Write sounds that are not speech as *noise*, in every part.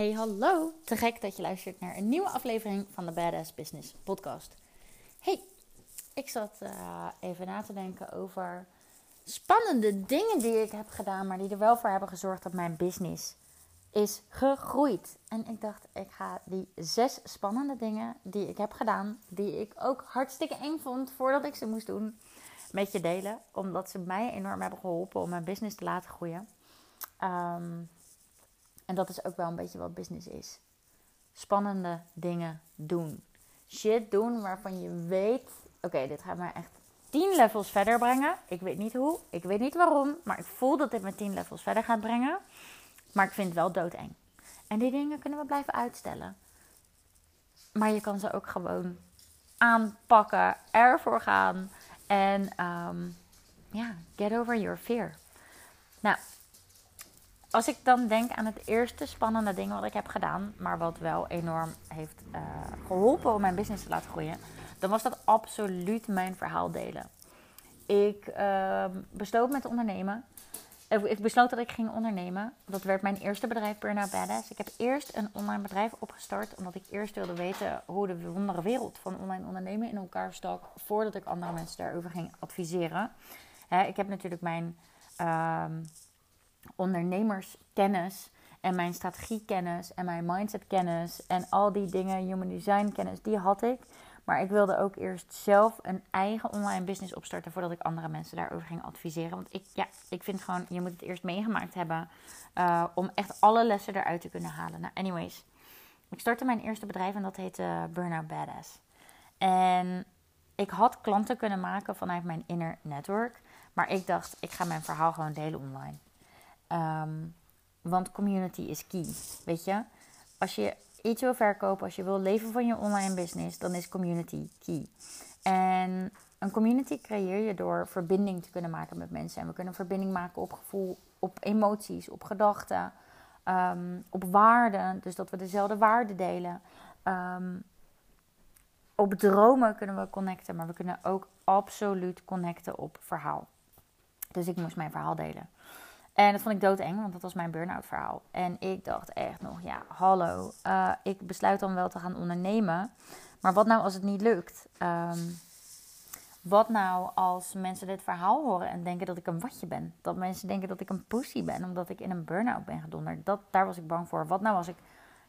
Hey, hallo. Te gek dat je luistert naar een nieuwe aflevering van de Badass Business Podcast. Hey, ik zat uh, even na te denken over spannende dingen die ik heb gedaan, maar die er wel voor hebben gezorgd dat mijn business is gegroeid. En ik dacht, ik ga die zes spannende dingen die ik heb gedaan, die ik ook hartstikke eng vond voordat ik ze moest doen, met je delen. Omdat ze mij enorm hebben geholpen om mijn business te laten groeien. Um, en dat is ook wel een beetje wat business is. Spannende dingen doen. Shit doen waarvan je weet: oké, dit gaat mij echt 10 levels verder brengen. Ik weet niet hoe, ik weet niet waarom, maar ik voel dat dit me 10 levels verder gaat brengen. Maar ik vind het wel doodeng. En die dingen kunnen we blijven uitstellen. Maar je kan ze ook gewoon aanpakken, ervoor gaan en um, ja, get over your fear. Nou, als ik dan denk aan het eerste spannende ding wat ik heb gedaan, maar wat wel enorm heeft uh, geholpen om mijn business te laten groeien, dan was dat absoluut mijn verhaal delen. Ik uh, besloot met ondernemen. Ik besloot dat ik ging ondernemen. Dat werd mijn eerste bedrijf, Burnout Badass. Ik heb eerst een online bedrijf opgestart, omdat ik eerst wilde weten hoe de wondere wereld van online ondernemen in elkaar stak, voordat ik andere mensen daarover ging adviseren. Ik heb natuurlijk mijn. Uh, ondernemerskennis en mijn strategiekennis en mijn mindsetkennis en al die dingen, human design kennis, die had ik. Maar ik wilde ook eerst zelf een eigen online business opstarten voordat ik andere mensen daarover ging adviseren. Want ik, ja, ik vind gewoon, je moet het eerst meegemaakt hebben uh, om echt alle lessen eruit te kunnen halen. Nou, anyways. Ik startte mijn eerste bedrijf en dat heette Burnout Badass. En ik had klanten kunnen maken vanuit mijn inner network. Maar ik dacht, ik ga mijn verhaal gewoon delen online. Um, want community is key. Weet je, als je iets wil verkopen, als je wil leven van je online business, dan is community key. En een community creëer je door verbinding te kunnen maken met mensen. En we kunnen verbinding maken op gevoel, op emoties, op gedachten, um, op waarden. Dus dat we dezelfde waarden delen. Um, op dromen kunnen we connecten, maar we kunnen ook absoluut connecten op verhaal. Dus ik moest mijn verhaal delen. En dat vond ik doodeng, want dat was mijn burn-out verhaal. En ik dacht echt nog, ja, hallo, uh, ik besluit dan wel te gaan ondernemen. Maar wat nou als het niet lukt? Um, wat nou als mensen dit verhaal horen en denken dat ik een watje ben? Dat mensen denken dat ik een pussy ben omdat ik in een burn-out ben gedonderd. Dat, daar was ik bang voor. Wat nou als ik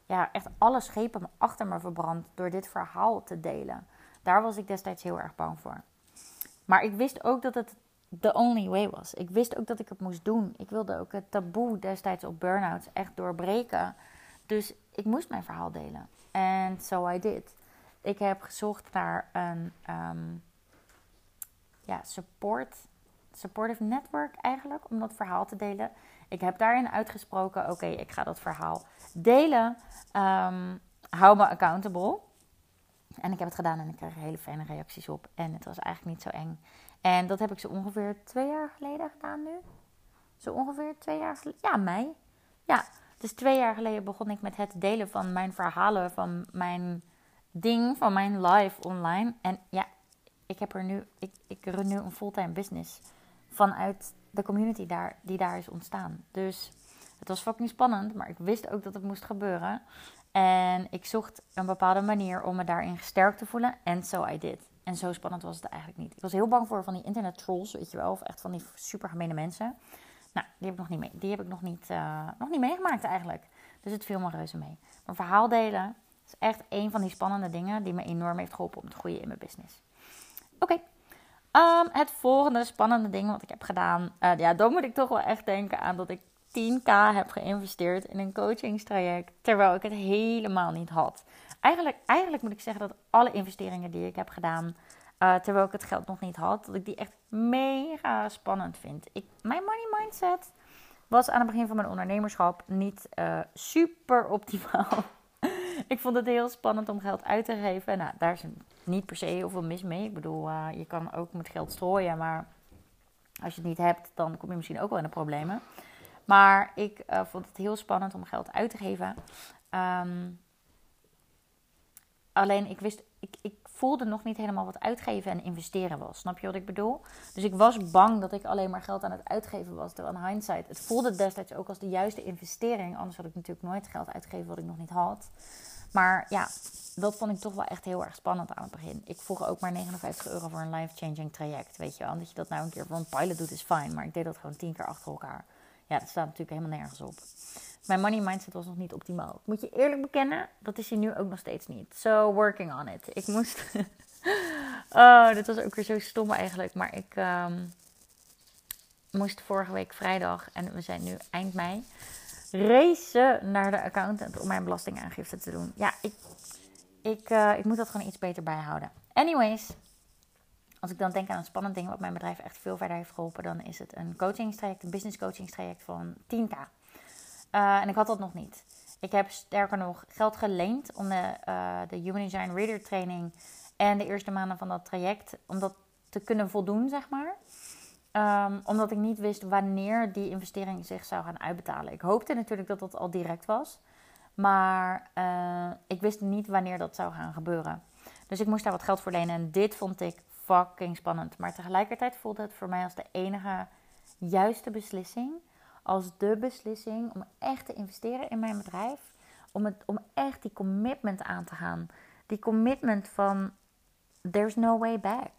ja, echt alle schepen achter me verbrand door dit verhaal te delen? Daar was ik destijds heel erg bang voor. Maar ik wist ook dat het the only way was. Ik wist ook dat ik het moest doen. Ik wilde ook het taboe destijds op burn-outs echt doorbreken. Dus ik moest mijn verhaal delen. En so I did. Ik heb gezocht naar een um, ja, support, supportive network eigenlijk, om dat verhaal te delen. Ik heb daarin uitgesproken, oké, ik ga dat verhaal delen. Um, hou me accountable. En ik heb het gedaan en ik kreeg hele fijne reacties op. En het was eigenlijk niet zo eng. En dat heb ik zo ongeveer twee jaar geleden gedaan nu. Zo ongeveer twee jaar geleden. Ja, mei. Ja, dus twee jaar geleden begon ik met het delen van mijn verhalen, van mijn ding, van mijn live online. En ja, ik heb er nu, ik, ik run nu een fulltime business vanuit de community daar, die daar is ontstaan. Dus het was fucking spannend, maar ik wist ook dat het moest gebeuren. En ik zocht een bepaalde manier om me daarin gesterkt te voelen. En so I did. En zo spannend was het eigenlijk niet. Ik was heel bang voor van die internet trolls, weet je wel. Of echt van die super gemene mensen. Nou, die heb ik nog niet, mee, die heb ik nog niet, uh, nog niet meegemaakt eigenlijk. Dus het viel me reuze mee. Maar verhaal delen is echt een van die spannende dingen die me enorm heeft geholpen om te groeien in mijn business. Oké. Um, het volgende spannende ding wat ik heb gedaan. Uh, ja, dan moet ik toch wel echt denken aan dat ik 10k heb geïnvesteerd in een coachingstraject. Terwijl ik het helemaal niet had. Eigenlijk, eigenlijk moet ik zeggen dat alle investeringen die ik heb gedaan, uh, terwijl ik het geld nog niet had, dat ik die echt mega spannend vind. Ik, mijn money mindset was aan het begin van mijn ondernemerschap niet uh, super optimaal. *laughs* ik vond het heel spannend om geld uit te geven. Nou, daar is niet per se heel veel mis mee. Ik bedoel, uh, je kan ook met geld strooien, maar als je het niet hebt, dan kom je misschien ook wel in de problemen. Maar ik vond het heel spannend om geld uit te geven. Um, Alleen ik wist, ik, ik voelde nog niet helemaal wat uitgeven en investeren was. Snap je wat ik bedoel? Dus ik was bang dat ik alleen maar geld aan het uitgeven was. Terwijl aan hindsight, het voelde destijds ook als de juiste investering. Anders had ik natuurlijk nooit geld uitgegeven wat ik nog niet had. Maar ja, dat vond ik toch wel echt heel erg spannend aan het begin. Ik vroeg ook maar 59 euro voor een life-changing traject. Weet je wel, dat je dat nou een keer voor een pilot doet is fijn. Maar ik deed dat gewoon tien keer achter elkaar. Ja, dat staat natuurlijk helemaal nergens op. Mijn money mindset was nog niet optimaal. Moet je eerlijk bekennen, dat is hij nu ook nog steeds niet. So, working on it. Ik moest... *laughs* oh, dit was ook weer zo stom eigenlijk. Maar ik um, moest vorige week vrijdag, en we zijn nu eind mei, racen naar de accountant om mijn belastingaangifte te doen. Ja, ik, ik, uh, ik moet dat gewoon iets beter bijhouden. Anyways, als ik dan denk aan een spannend ding wat mijn bedrijf echt veel verder heeft geholpen, dan is het een coachingstraject, een business coachingstraject van 10k. Uh, en ik had dat nog niet. Ik heb sterker nog geld geleend om de, uh, de Human Design Reader training en de eerste maanden van dat traject, om dat te kunnen voldoen, zeg maar. Um, omdat ik niet wist wanneer die investering zich zou gaan uitbetalen. Ik hoopte natuurlijk dat dat al direct was. Maar uh, ik wist niet wanneer dat zou gaan gebeuren. Dus ik moest daar wat geld voor lenen. En dit vond ik fucking spannend. Maar tegelijkertijd voelde het voor mij als de enige juiste beslissing. Als de beslissing om echt te investeren in mijn bedrijf. Om, het, om echt die commitment aan te gaan. Die commitment van there's no way back.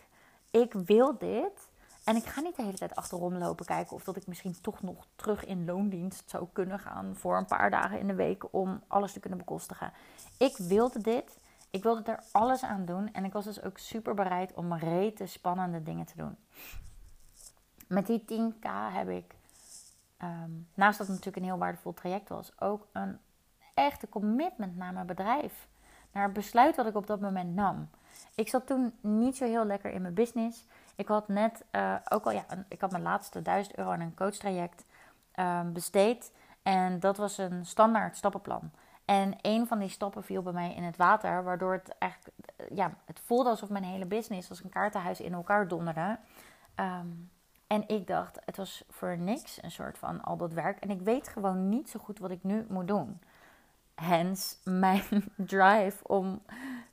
Ik wil dit. En ik ga niet de hele tijd achterom lopen kijken of dat ik misschien toch nog terug in loondienst zou kunnen gaan voor een paar dagen in de week om alles te kunnen bekostigen. Ik wilde dit. Ik wilde er alles aan doen. En ik was dus ook super bereid om rete spannende dingen te doen. Met die 10k heb ik, um, naast dat het natuurlijk een heel waardevol traject was, ook een echte commitment naar mijn bedrijf. Naar het besluit wat ik op dat moment nam. Ik zat toen niet zo heel lekker in mijn business. Ik had net uh, ook al, ja, ik had mijn laatste 1000 euro aan een coachtraject um, besteed. En dat was een standaard stappenplan. En een van die stappen viel bij mij in het water, waardoor het eigenlijk, eh, ja, het voelde alsof mijn hele business als een kaartenhuis in elkaar donderde. Um, en ik dacht, het was voor niks een soort van al dat werk. En ik weet gewoon niet zo goed wat ik nu moet doen. Hence mijn *laughs* drive om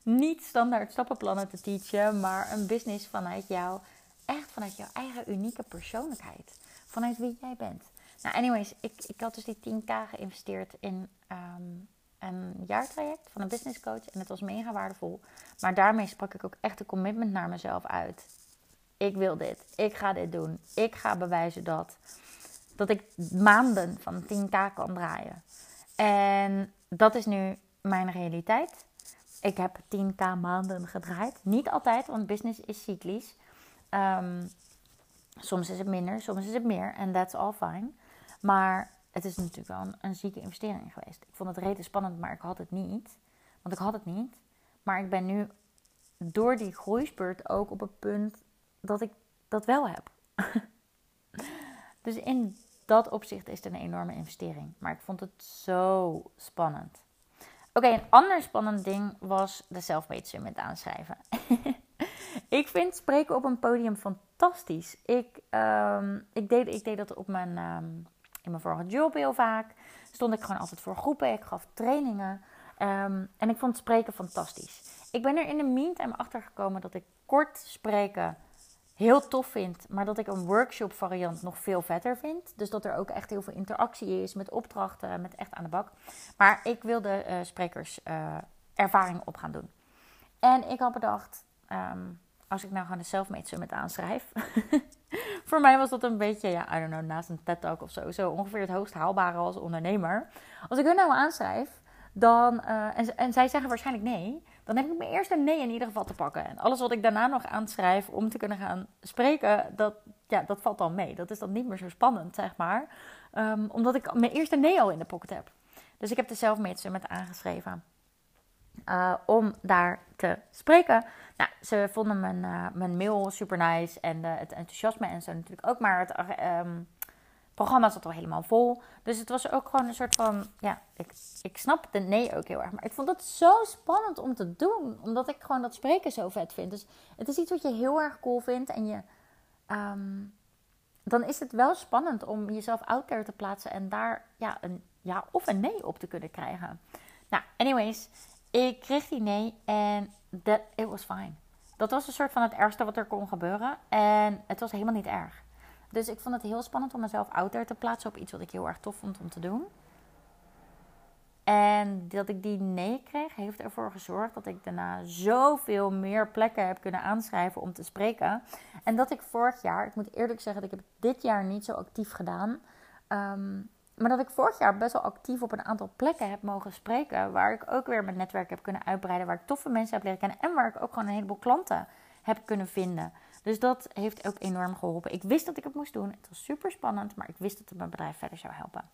niet standaard stappenplannen te teachen, maar een business vanuit jou, echt vanuit jouw eigen unieke persoonlijkheid. Vanuit wie jij bent. Nou, anyways, ik, ik had dus die 10k geïnvesteerd in um, een jaartraject van een business coach. En het was mega waardevol. Maar daarmee sprak ik ook echt een commitment naar mezelf uit. Ik wil dit. Ik ga dit doen. Ik ga bewijzen dat. Dat ik maanden van 10k kan draaien. En dat is nu mijn realiteit. Ik heb 10k maanden gedraaid. Niet altijd, want business is cyclisch. Um, soms is het minder, soms is het meer. En that's all fine. Maar het is natuurlijk wel een, zieke investering geweest. Ik vond het rete spannend, maar ik had het niet. Want ik had het niet. Maar ik ben nu door die groeispurt ook op het punt dat ik dat wel heb. *laughs* dus in dat opzicht is het een enorme investering. Maar ik vond het zo spannend. Oké, een ander spannend ding was de Selfmade Summit aanschrijven. *laughs* ik vind spreken op een podium fantastisch. Ik, um, ik, deed, ik deed dat op mijn, um, in mijn vorige job heel vaak. Stond ik gewoon altijd voor groepen. Ik gaf trainingen. Um, en ik vond spreken fantastisch. Ik ben er in de meantime achter gekomen dat ik kort spreken heel tof vind, maar dat ik een workshop variant nog veel vetter vind. Dus dat er ook echt heel veel interactie is met opdrachten, met echt aan de bak. Maar ik wilde uh, sprekers uh, ervaring op gaan doen. En ik had bedacht, um, als ik nou gewoon de Selfmade Summit aanschrijf. *laughs* voor mij was dat een beetje, ja, I don't know, naast een TED Talk of zo. Zo ongeveer het hoogst haalbare als ondernemer. Als ik hun nou aanschrijf, dan, en, en zij zeggen waarschijnlijk nee dan heb ik mijn eerste nee in ieder geval te pakken. En alles wat ik daarna nog aanschrijf om te kunnen gaan spreken, dat, ja, dat valt dan mee. Dat is dan niet meer zo spannend, zeg maar. Um, omdat ik mijn eerste nee al in de pocket heb. Dus ik heb de Selfmade met aangeschreven. Uh, om daar te spreken. Nou, ze vonden mijn, uh, mijn mail super nice. En uh, het enthousiasme en zo natuurlijk ook. Maar het, um, programma zat al helemaal vol. Dus het was ook gewoon een soort van. Ja, ik, ik snap de nee ook heel erg. Maar ik vond het zo spannend om te doen. Omdat ik gewoon dat spreken zo vet vind. Dus het is iets wat je heel erg cool vindt. En je. Um, dan is het wel spannend om jezelf out there te plaatsen. En daar ja, een ja of een nee op te kunnen krijgen. Nou, anyways. Ik kreeg die nee. En that, it was fine. Dat was een soort van het ergste wat er kon gebeuren. En het was helemaal niet erg. Dus ik vond het heel spannend om mezelf out there te plaatsen op iets wat ik heel erg tof vond om te doen. En dat ik die nee kreeg, heeft ervoor gezorgd dat ik daarna zoveel meer plekken heb kunnen aanschrijven om te spreken. En dat ik vorig jaar, ik moet eerlijk zeggen, dat ik heb dit jaar niet zo actief gedaan. Ehm, maar dat ik vorig jaar best wel actief op een aantal plekken heb mogen spreken. Waar ik ook weer mijn netwerk heb kunnen uitbreiden. Waar ik toffe mensen heb leren kennen. En waar ik ook gewoon een heleboel klanten heb kunnen vinden. Dus dat heeft ook enorm geholpen. Ik wist dat ik het moest doen. Het was super spannend. Maar ik wist dat het mijn bedrijf verder zou helpen.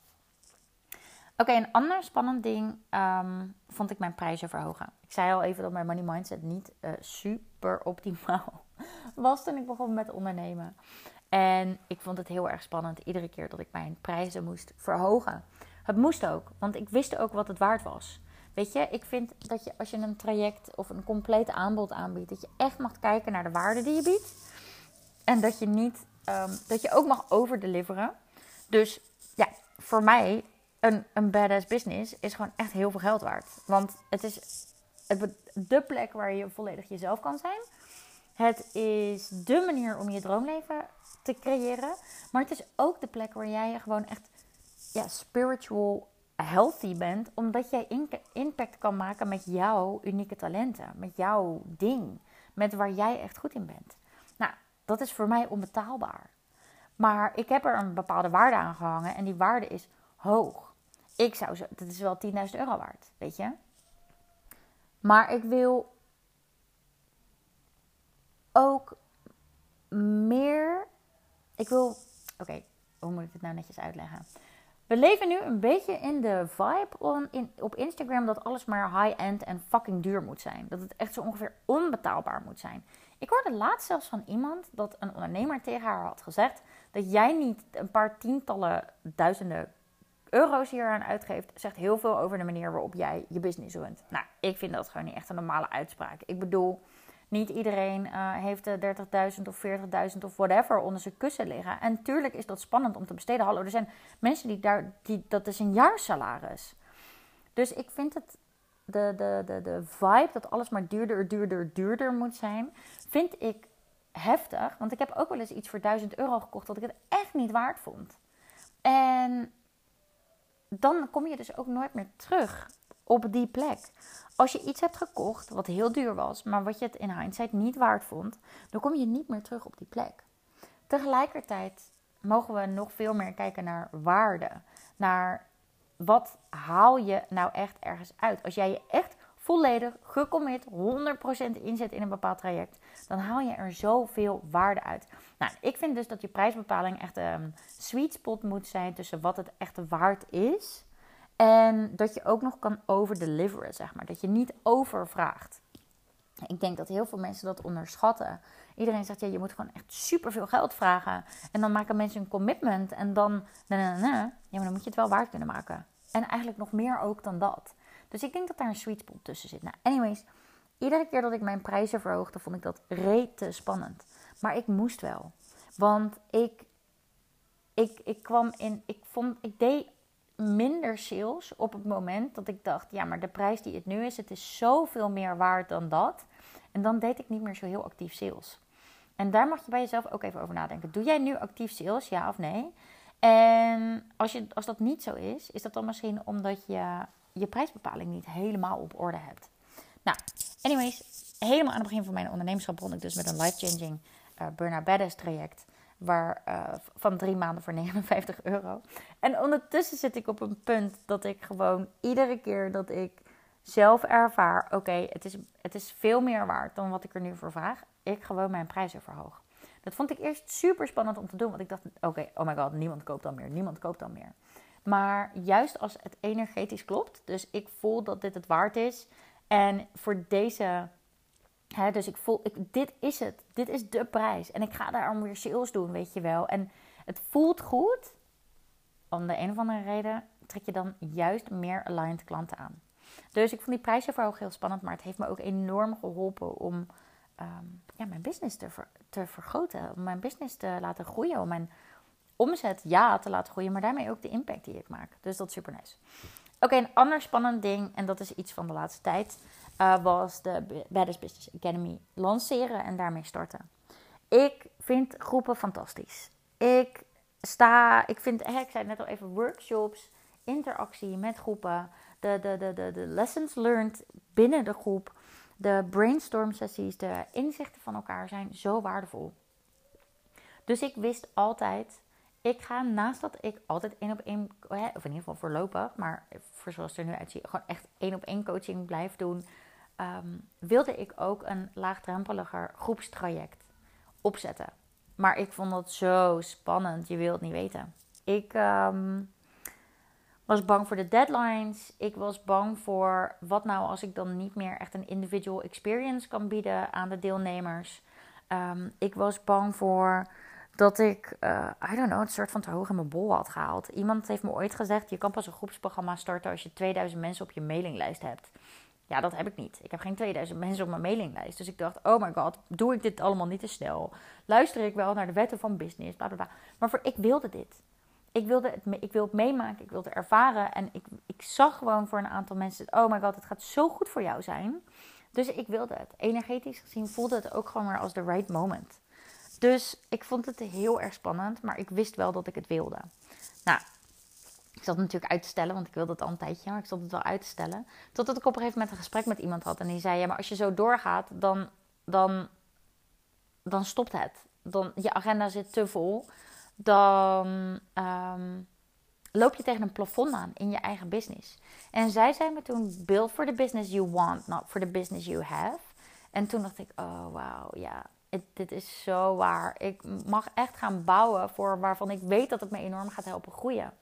Oké, een ander spannend ding um, vond ik mijn prijzen verhogen. Ik zei al even dat mijn money mindset niet uh, super optimaal *laughs* was toen ik begon met ondernemen. En ik vond het heel erg spannend iedere keer dat ik mijn prijzen moest verhogen. Het moest ook, want ik wist ook wat het waard was. Weet je, ik vind dat je als je een traject of een compleet aanbod aanbiedt, dat je echt mag kijken naar de waarde die je biedt. En dat je niet, um, dat je ook mag overdeliveren. Dus ja, voor mij een, een badass business is gewoon echt heel veel geld waard. Want het is de plek waar je volledig jezelf kan zijn. Het is de manier om je droomleven te creëren. Maar het is ook de plek waar jij gewoon echt ja, spiritual healthy bent. Omdat jij impact kan maken met jouw unieke talenten. Met jouw ding. Met waar jij echt goed in bent. Nou, dat is voor mij onbetaalbaar. Maar ik heb er een bepaalde waarde aan gehangen. En die waarde is hoog. Ik zou zo, dat is wel 10.000 euro waard, weet je. Maar ik wil ook meer. Ik wil. Oké, hoe moet ik het nou netjes uitleggen? We leven nu een beetje in de vibe in, op Instagram dat alles maar high-end en fucking duur moet zijn. Dat het echt zo ongeveer onbetaalbaar moet zijn. Ik hoorde laatst zelfs van iemand dat een ondernemer tegen haar had gezegd dat jij niet een paar tientallen duizenden euro's hier aan uitgeeft, zegt heel veel over de manier waarop jij je business runt. Nou, ik vind dat gewoon niet echt een normale uitspraak. Ik bedoel, niet iedereen uh, heeft 30.000 of 40.000 of whatever onder zijn kussen liggen. En tuurlijk is dat spannend om te besteden. Hallo, er zijn mensen die daar, die, dat is een jaarsalaris. Dus ik vind het, de, de, de, de vibe dat alles maar duurder, duurder, duurder moet zijn, vind ik heftig. Want ik heb ook wel eens iets voor 1000 euro gekocht dat ik het echt niet waard vond. En dan kom je dus ook nooit meer terug op die plek. Als je iets hebt gekocht wat heel duur was, maar wat je het in hindsight niet waard vond, dan kom je niet meer terug op die plek. Tegelijkertijd mogen we nog veel meer kijken naar waarde. Naar wat haal je nou echt ergens uit. Als jij je echt volledig gecommit 100% inzet in een bepaald traject, dan haal je er zoveel waarde uit. Nou, ik vind dus dat je prijsbepaling echt een sweet spot moet zijn tussen wat het echt waard is en dat je ook nog kan overdeliveren, zeg maar. Dat je niet overvraagt. Ik denk dat heel veel mensen dat onderschatten. Iedereen zegt, ja, je moet gewoon echt superveel geld vragen. En dan maken mensen een commitment. En dan, ja, maar dan moet je het wel waard kunnen maken. En eigenlijk nog meer ook dan dat. Dus ik denk dat daar een sweet spot tussen zit. Nou, anyways, iedere keer dat ik mijn prijzen verhoogde, vond ik dat rete spannend. Maar ik moest wel. Want ik, ik, ik kwam in, ik vond, ik deed minder sales op het moment dat ik dacht, ja, maar de prijs die het nu is, het is zoveel meer waard dan dat. En dan deed ik niet meer zo heel actief sales. En daar mag je bij jezelf ook even over nadenken. Doe jij nu actief sales, ja of nee? En als, je, als dat niet zo is, is dat dan misschien omdat je je prijsbepaling niet helemaal op orde hebt. Nou, anyways, helemaal aan het begin van mijn ondernemerschap begon ik dus met een life-changing uh, Burn Badass traject. Waar, uh, van drie maanden voor *laughs* 59 euro. En ondertussen zit ik op een punt dat ik gewoon iedere keer dat ik zelf ervaar: oké, het, is, het is veel meer waard dan wat ik er nu voor vraag. Ik gewoon mijn prijzen verhoog. Dat vond ik eerst super spannend om te doen. Want ik dacht: oké, oh my god, niemand koopt dan meer. Niemand koopt dan meer. Maar juist als het energetisch klopt, dus ik voel dat dit het waard is. En voor deze, dus ik voel, ik, dit is het. Dit is de prijs. En ik ga daarom weer sales doen, weet je wel. En het voelt goed. Om de een of andere reden trek je dan juist meer aligned klanten aan. Dus ik vond die prijsverhoging heel spannend, maar het heeft me ook enorm geholpen om ehm, ja, mijn business te, te vergroten. Om mijn business te laten groeien. Om mijn omzet ja te laten groeien, maar daarmee ook de impact die ik maak. Dus dat is super nice. Oké, een ander spannend ding, en dat is iets van de laatste tijd. Uh, was de Badass Business Academy lanceren en daarmee starten. Ik vind groepen fantastisch. Ik sta, ik vind, ik zei net al even, workshops, interactie met groepen, de, de, de, de, de lessons learned binnen de groep, de brainstorm sessies, de inzichten van elkaar zijn zo waardevol. Dus ik wist altijd, ik ga naast dat ik altijd één op één, of in ieder geval voorlopig, maar voor zoals het er nu uitziet, gewoon echt één op één coaching blijf doen, ehm, wilde ik ook een laagdrempeliger groepstraject opzetten. Maar ik vond dat zo spannend, je wilt niet weten. Ik ehm, was bang voor de deadlines. Ik was bang voor wat nou als ik dan niet meer echt een individual experience kan bieden aan de deelnemers. Ehm, ik was bang voor dat ik, uh, I don't know, het soort van te hoog in mijn bol had gehaald. Iemand heeft me ooit gezegd: je kan pas een groepsprogramma starten als je 2000 mensen op je mailinglijst hebt. Ja, dat heb ik niet. Ik heb geen 2000 mensen op mijn mailinglijst. Dus ik dacht, oh my god, doe ik dit allemaal niet te snel? Luister ik wel naar de wetten van business? Bla bla bla. Maar voor, ik wilde dit. Ik wilde het, ik wil het meemaken, ik wilde ervaren. En ik, ik zag gewoon voor een aantal mensen, oh my god, het gaat zo goed voor jou zijn. Dus ik wilde het. Energetisch gezien voelde het ook gewoon weer als de right moment. Dus ik vond het heel erg spannend, maar ik wist wel dat ik het wilde. Nou, ik zat natuurlijk uit te stellen, want ik wilde het al een tijdje, maar ik zat het wel uit te stellen. Totdat ik op een gegeven moment een gesprek met iemand had en die zei: Ja, maar als je zo doorgaat, dan, dan, dan stopt het. Dan, je agenda zit te vol. Dan um, loop je tegen een plafond aan in je eigen business. En zij zei me toen: Build for the business you want, not for the business you have. En toen dacht ik: Oh, wauw, ja, dit is zo waar. Ik mag echt gaan bouwen voor waarvan ik weet dat het me enorm gaat helpen groeien.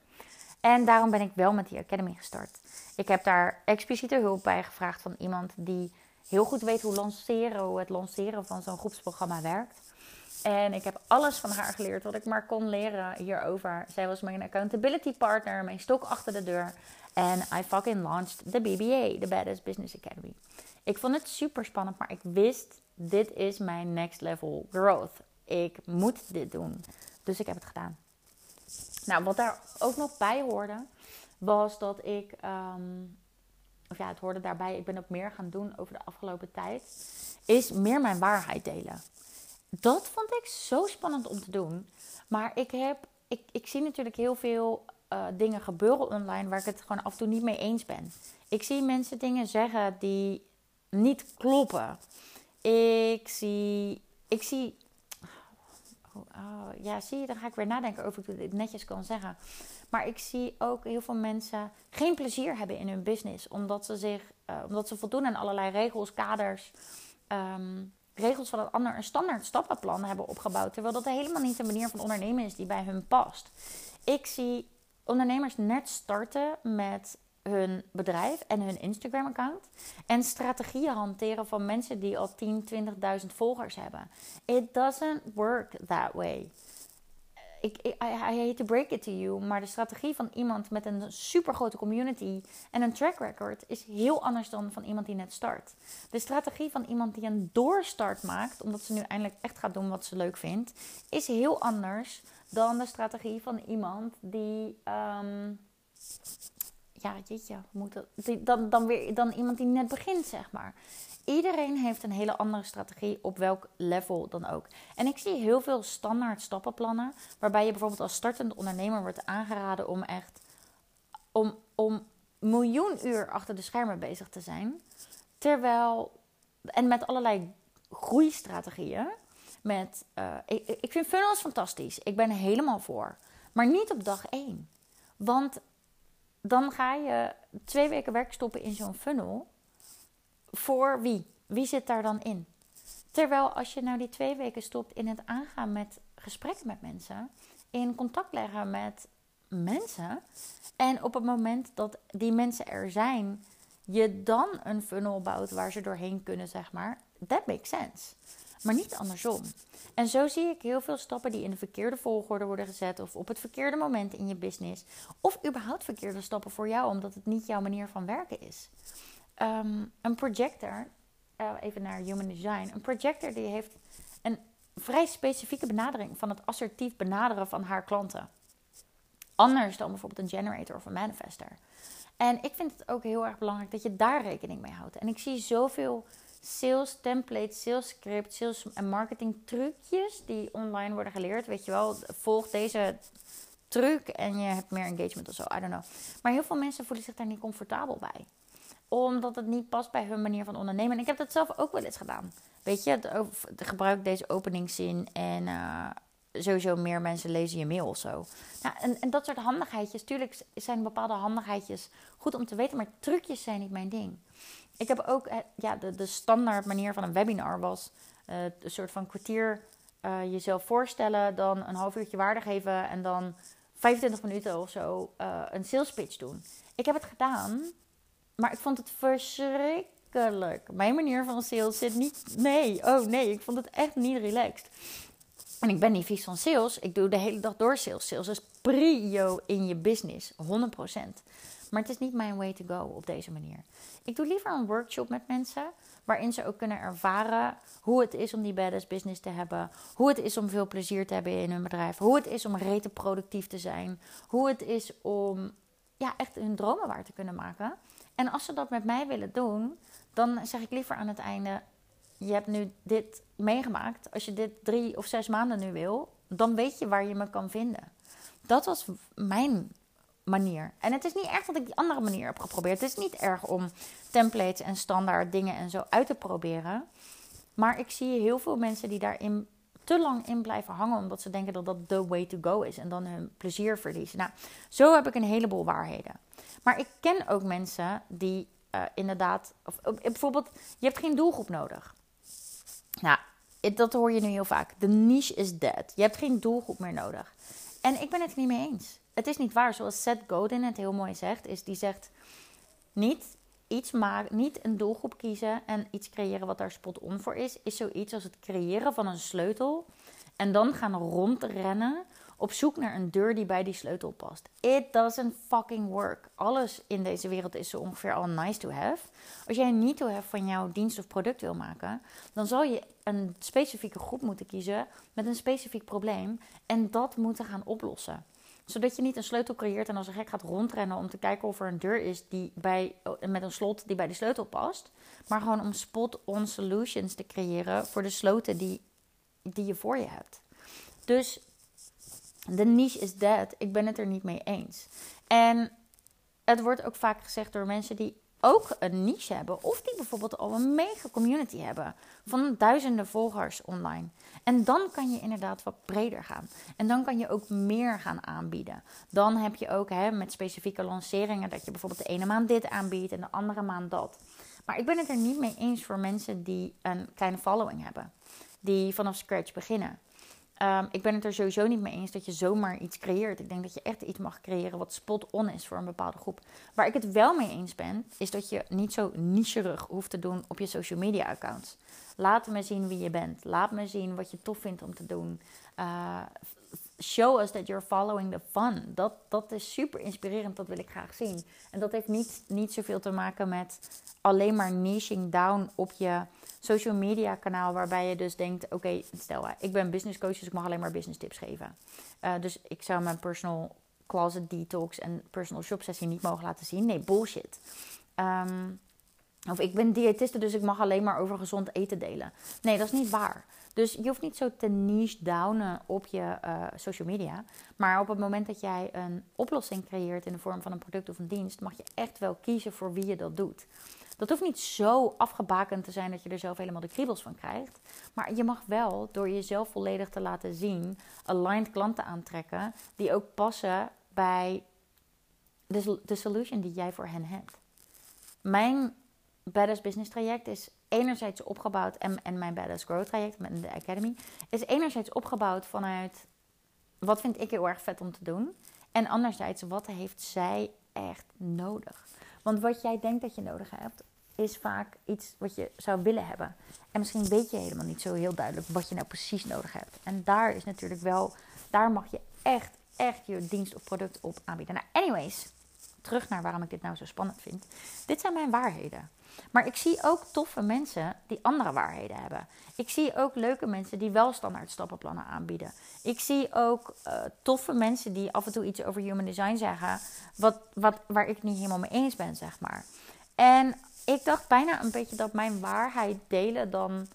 En daarom ben ik wel met die Academy gestart. Ik heb daar expliciete hulp bij gevraagd van iemand die heel goed weet hoe, lanceren, hoe het lanceren van zo'n groepsprogramma werkt. En ik heb alles van haar geleerd wat ik maar kon leren hierover. Zij was mijn accountability partner, mijn stok achter de deur. En I fucking launched de BBA, de Badass Business Academy. Ik vond het super spannend, maar ik wist, dit is mijn next level growth. Ik moet dit doen. Dus ik heb het gedaan. Nou, wat daar ook nog bij hoorde, was dat ik, ehm, of ja, het hoorde daarbij, ik ben ook meer gaan doen over de afgelopen tijd, is meer mijn waarheid delen. Dat vond ik zo spannend om te doen. Maar ik heb, ik, ik zie natuurlijk heel veel uh, dingen gebeuren online waar ik het gewoon af en toe niet mee eens ben. Ik zie mensen dingen zeggen die niet kloppen. Ik zie, ik zie oh, ja, zie je, dan ga ik weer nadenken over hoe ik dit netjes kan zeggen. Maar ik zie ook heel veel mensen geen plezier hebben in hun business. Omdat ze, zich, uh, omdat ze voldoen aan allerlei regels, kaders, um, regels van een ander, een standaard stappenplan hebben opgebouwd. Terwijl dat helemaal niet de manier van ondernemen is die bij hun past. Ik zie ondernemers net starten met hun bedrijf en hun Instagram-account. En strategieën hanteren van mensen die al 10, 20.000 volgers hebben. It doesn't work that way. Ik, I, I hate to break it to you, maar de strategie van iemand met een super grote community en een track record is heel anders dan van iemand die net start. De strategie van iemand die een doorstart maakt, omdat ze nu eindelijk echt gaat doen wat ze leuk vindt, is heel anders dan de strategie van iemand die. Um, ja, jeetje, moet dan, dan weer dan iemand die net begint, zeg maar. Iedereen heeft een hele andere strategie op welk level dan ook. En ik zie heel veel standaard stappenplannen, waarbij je bijvoorbeeld als startende ondernemer wordt aangeraden om echt om, om miljoen uur achter de schermen bezig te zijn. Terwijl, en met allerlei groeistrategieën. Met, uh, ik, ik vind funnels fantastisch. Ik ben helemaal voor. Maar niet op dag één. Want dan ga je twee weken werk stoppen in zo'n funnel. Voor wie? Wie zit daar dan in? Terwijl als je nou die twee weken stopt in het aangaan met gesprekken met mensen, in contact leggen met mensen, en op het moment dat die mensen er zijn, je dan een funnel bouwt waar ze doorheen kunnen, zeg maar, that makes sense maar niet andersom. En zo zie ik heel veel stappen die in de verkeerde volgorde worden gezet, of op het verkeerde moment in je business, of überhaupt verkeerde stappen voor jou, omdat het niet jouw manier van werken is. Um, een projector, uh, even naar human design, een projector die heeft een vrij specifieke benadering van het assertief benaderen van haar klanten. Anders dan bijvoorbeeld een generator of een manifester. En ik vind het ook heel erg belangrijk dat je daar rekening mee houdt. En ik zie zoveel sales templates, sales scripts, sales en marketing trucjes die online worden geleerd. Weet je wel, volg deze truc en je hebt meer engagement of zo. I don't know. Maar heel veel mensen voelen zich daar niet comfortabel bij. Omdat het niet past bij hun manier van ondernemen. En ik heb dat zelf ook wel eens gedaan. Weet je, gebruik deze openingszin en uh, sowieso meer mensen lezen je mail of zo. Nou, en, en dat soort handigheidjes. Tuurlijk zijn bepaalde handigheidjes goed om te weten, maar trucjes zijn niet mijn ding. Ik heb ook, eh, ja, de, de standaard manier van een webinar was uh, een soort van kwartier uh, jezelf voorstellen, dan een half uurtje waarde geven en dan 25 minuten of zo een sales pitch doen. Ik heb het gedaan, maar ik vond het verschrikkelijk. Mijn manier van sales zit niet. Nee, oh nee, ik vond het echt niet relaxed. En ik ben niet vies van sales. Ik doe de hele dag door sales. Sales is prio in je business, 100%. Maar het is niet mijn way to go op deze manier. Ik doe liever een workshop met mensen waarin ze ook kunnen ervaren hoe het is om die badass business te hebben, hoe het is om veel plezier te hebben in hun bedrijf, hoe het is om rete productief te zijn, hoe het is om ja, echt hun dromen waar te kunnen maken. En als ze dat met mij willen doen, dan zeg ik liever aan het einde: je hebt nu dit meegemaakt. Als je dit drie of zes maanden nu wil, dan weet je waar je me kan vinden. Dat was mijn manier. En het is niet erg dat ik die andere manier heb geprobeerd. Het is niet erg om templates en standaard dingen en zo uit te proberen. Maar ik zie heel veel mensen die daarin te lang in blijven hangen, omdat ze denken dat dat the way to go is en dan hun plezier verliezen. Nou, zo heb ik een heleboel waarheden. Maar ik ken ook mensen die uh, inderdaad, of, uh, bijvoorbeeld, je hebt geen doelgroep nodig. Nou, dat hoor je nu heel vaak. De niche is dead. Je hebt geen doelgroep meer nodig. En ik ben het niet mee eens het is niet waar, zoals Seth Godin het heel mooi zegt, is die zegt niet iets maken, niet een doelgroep kiezen en iets creëren wat daar spot on voor is, is zoiets als het creëren van een sleutel en dan gaan rondrennen op zoek naar een deur die bij die sleutel past. It doesn't fucking work. Alles in deze wereld is zo ongeveer al nice to have. Als jij een need to have van jouw dienst of product wil maken, dan zal je een specifieke groep moeten kiezen met een specifiek probleem en dat moeten gaan oplossen zodat je niet een sleutel creëert en als een gek gaat rondrennen om te kijken of er een deur is die bij, met een slot die bij de sleutel past. Maar gewoon om spot-on solutions te creëren voor de sloten die, die je voor je hebt. Dus de niche is dead. Ik ben het er niet mee eens. En het wordt ook vaak gezegd door mensen die ook een niche hebben. Of die bijvoorbeeld al een mega community hebben van duizenden volgers online. En dan kan je inderdaad wat breder gaan. En dan kan je ook meer gaan aanbieden. Dan heb je ook hè, met specifieke lanceringen dat je bijvoorbeeld de ene maand dit aanbiedt en de andere maand dat. Maar ik ben het er niet mee eens voor mensen die een kleine following hebben. Die vanaf scratch beginnen. Um, ik ben het er sowieso niet mee eens dat je zomaar iets creëert. Ik denk dat je echt iets mag creëren wat spot on is voor een bepaalde groep. Waar ik het wel mee eens ben, is dat je niet zo nicherig hoeft te doen op je social media accounts. Laat me zien wie je bent. Laat me zien wat je tof vindt om te doen. Uh, show us that you're following the fun. Dat, dat is super inspirerend, dat wil ik graag zien. En dat heeft niet, niet zoveel te maken met alleen maar niching down op je social media kanaal. Waarbij je dus denkt, oké, stel ik ben business coach, dus ik mag alleen maar business tips geven. Uh, dus ik zou mijn personal closet detox en personal shop sessie niet mogen laten zien. Nee, bullshit. Um, of ik ben diëtiste, dus ik mag alleen maar over gezond eten delen. Nee, dat is niet waar. Dus je hoeft niet zo te niche downen op je uh, social media. Maar op het moment dat jij een oplossing creëert in de vorm van een product of een dienst, mag je echt wel kiezen voor wie je dat doet. Dat hoeft niet zo afgebakend te zijn dat je er zelf helemaal de kriebels van krijgt. Maar je mag wel door jezelf volledig te laten zien, aligned klanten aantrekken die ook passen bij de, de solution die jij voor hen hebt. Mijn Badass Business traject is enerzijds opgebouwd, en, en mijn Badass Growth traject met de Academy, is enerzijds opgebouwd vanuit wat vind ik heel erg vet om te doen. En anderzijds, wat heeft zij echt nodig? Want wat jij denkt dat je nodig hebt, is vaak iets wat je zou willen hebben. En misschien weet je helemaal niet zo heel duidelijk wat je nou precies nodig hebt. En daar is natuurlijk wel, daar mag je echt, echt je dienst of product op aanbieden. Nou, anyways, terug naar waarom ik dit nou zo spannend vind. Dit zijn mijn waarheden. Maar ik zie ook toffe mensen die andere waarheden hebben. Ik zie ook leuke mensen die wel standaard stappenplannen aanbieden. Ik zie ook uh, toffe mensen die af en toe iets over human design zeggen, wat, wat, waar ik niet helemaal mee eens ben, zeg maar. En ik dacht bijna een beetje dat mijn waarheid delen dan.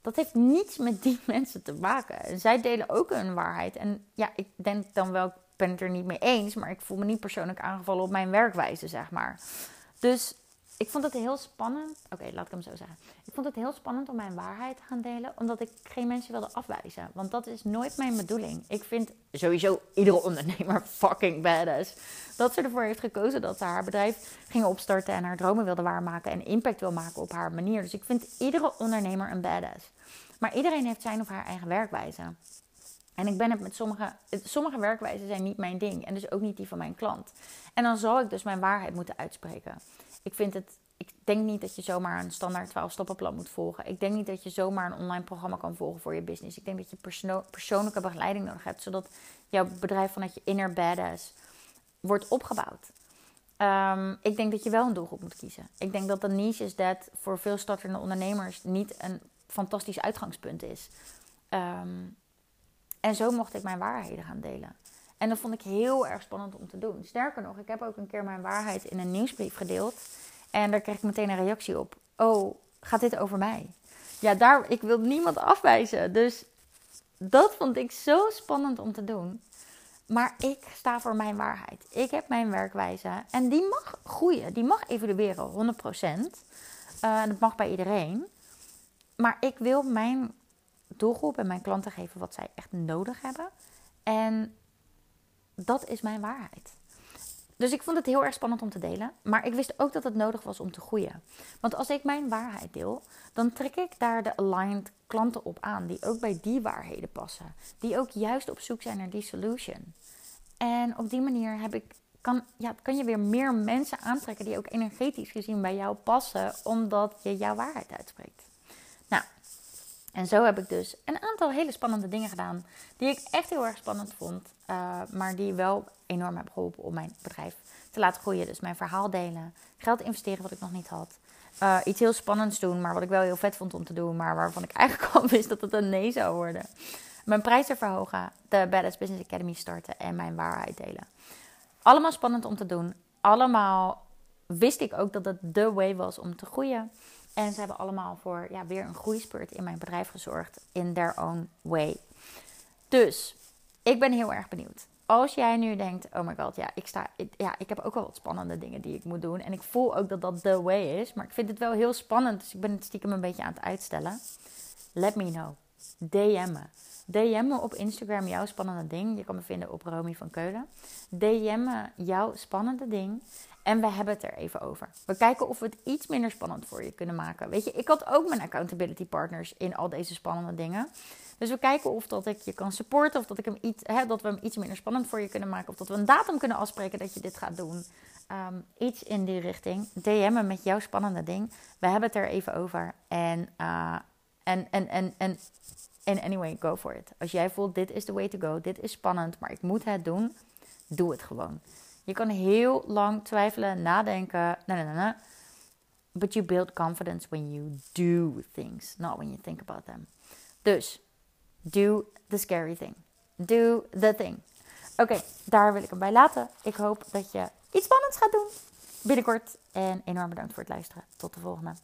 Dat heeft niets met die *laughs* mensen te maken. En zij delen ook hun waarheid. En ja, ik denk dan wel, ik ben het er niet mee eens, maar ik voel me niet persoonlijk aangevallen op mijn werkwijze, zeg maar. Dus ik vond het heel spannend. Oké, laat ik hem zo zeggen. Ik vond het heel spannend om mijn waarheid te gaan delen, omdat ik geen mensen wilde afwijzen. Want dat is nooit mijn bedoeling. Ik vind sowieso iedere ondernemer *laughs* fucking badass. Dat ze ervoor heeft gekozen dat ze haar bedrijf ging opstarten en haar dromen wilde waarmaken en impact wil maken op haar manier. Dus ik vind iedere ondernemer een badass. Maar iedereen heeft zijn of haar eigen werkwijze. En ik ben het met sommige, sommige werkwijzen zijn niet mijn ding en dus ook niet die van mijn klant. En dan zal ik dus mijn waarheid moeten uitspreken ik vind het. Ik denk niet dat je zomaar een standaard 12 stappenplan moet volgen. Ik denk niet dat je zomaar een online programma kan volgen voor je business. Ik denk dat je perso persoonlijke begeleiding nodig hebt, zodat jouw bedrijf vanuit je inner badass wordt opgebouwd. Um, ik denk dat je wel een doelgroep moet kiezen. Ik denk dat de niche is dat voor veel startende ondernemers niet een fantastisch uitgangspunt is. Um, en zo mocht ik mijn waarheden gaan delen. En dat vond ik heel erg spannend om te doen. Sterker nog, ik heb ook een keer mijn waarheid in een nieuwsbrief gedeeld. En daar kreeg ik meteen een reactie op. Oh, gaat dit over mij? Ja, daar, ik wil niemand afwijzen. Dus dat vond ik zo spannend om te doen. Maar ik sta voor mijn waarheid. Ik heb mijn werkwijze. En die mag groeien. Die mag evolueren, 100%. Uh, en dat mag bij iedereen. Maar ik wil mijn doelgroep en mijn klanten geven wat zij echt nodig hebben. En dat is mijn waarheid. Dus ik vond het heel erg spannend om te delen. Maar ik wist ook dat het nodig was om te groeien. Want als ik mijn waarheid deel, dan trek ik daar de aligned klanten op aan. Die ook bij die waarheden passen. Die ook juist op zoek zijn naar die solution. En op die manier heb ik, kan, ja, kan je weer meer mensen aantrekken die ook energetisch gezien bij jou passen. Omdat je jouw waarheid uitspreekt. En zo heb ik dus een aantal hele spannende dingen gedaan. Die ik echt heel erg spannend vond. Uh, maar die wel enorm hebben geholpen om mijn bedrijf te laten groeien. Dus mijn verhaal delen. Geld investeren wat ik nog niet had. Uh, iets heel spannends doen, maar wat ik wel heel vet vond om te doen. Maar waarvan ik *laughs* eigenlijk al wist dat het een nee zou worden. Mijn prijzen verhogen. De Badass Business Academy starten. En mijn waarheid delen. Allemaal spannend om te doen. Allemaal wist ik ook dat het de way was om te groeien. En ze hebben allemaal voor ja, weer een groeispurt in mijn bedrijf gezorgd. In their own way. Dus ik ben heel erg benieuwd. Als jij nu denkt, oh my god, ja, ik, sta, ja, ik heb ook wel wat spannende dingen die ik moet doen. En ik voel ook dat dat the way is. Maar ik vind het wel heel spannend, dus ik ben het stiekem een beetje aan het uitstellen. Let me know. DM me. DM me op Instagram jouw spannende ding. Je kan me vinden op Romy van Keulen. DM me jouw spannende ding. En we hebben het er even over. We kijken of we het iets minder spannend voor je kunnen maken. Weet je, ik had ook mijn accountability partners in al deze spannende dingen. Dus we kijken of dat ik je kan supporten, of dat, ik hem iets, hè, dat we hem iets minder spannend voor je kunnen maken, of dat we een datum kunnen afspreken dat je dit gaat doen. Ehm, iets in die richting. DM me met jouw spannende ding. We hebben het er even over. En, uh, en, en, en, en, en anyway, go for it. Als jij voelt, dit is the way to go, dit is spannend, maar ik moet het doen, doe het gewoon. Je kan heel lang twijfelen, nadenken. Nee, nee, nee. But you build confidence when you do things, not when you think about them. Dus Do the scary thing. Do the thing. Oké, daar wil ik hem bij laten. Ik hoop dat je iets spannends gaat doen binnenkort. En enorm bedankt voor het luisteren. Tot de volgende.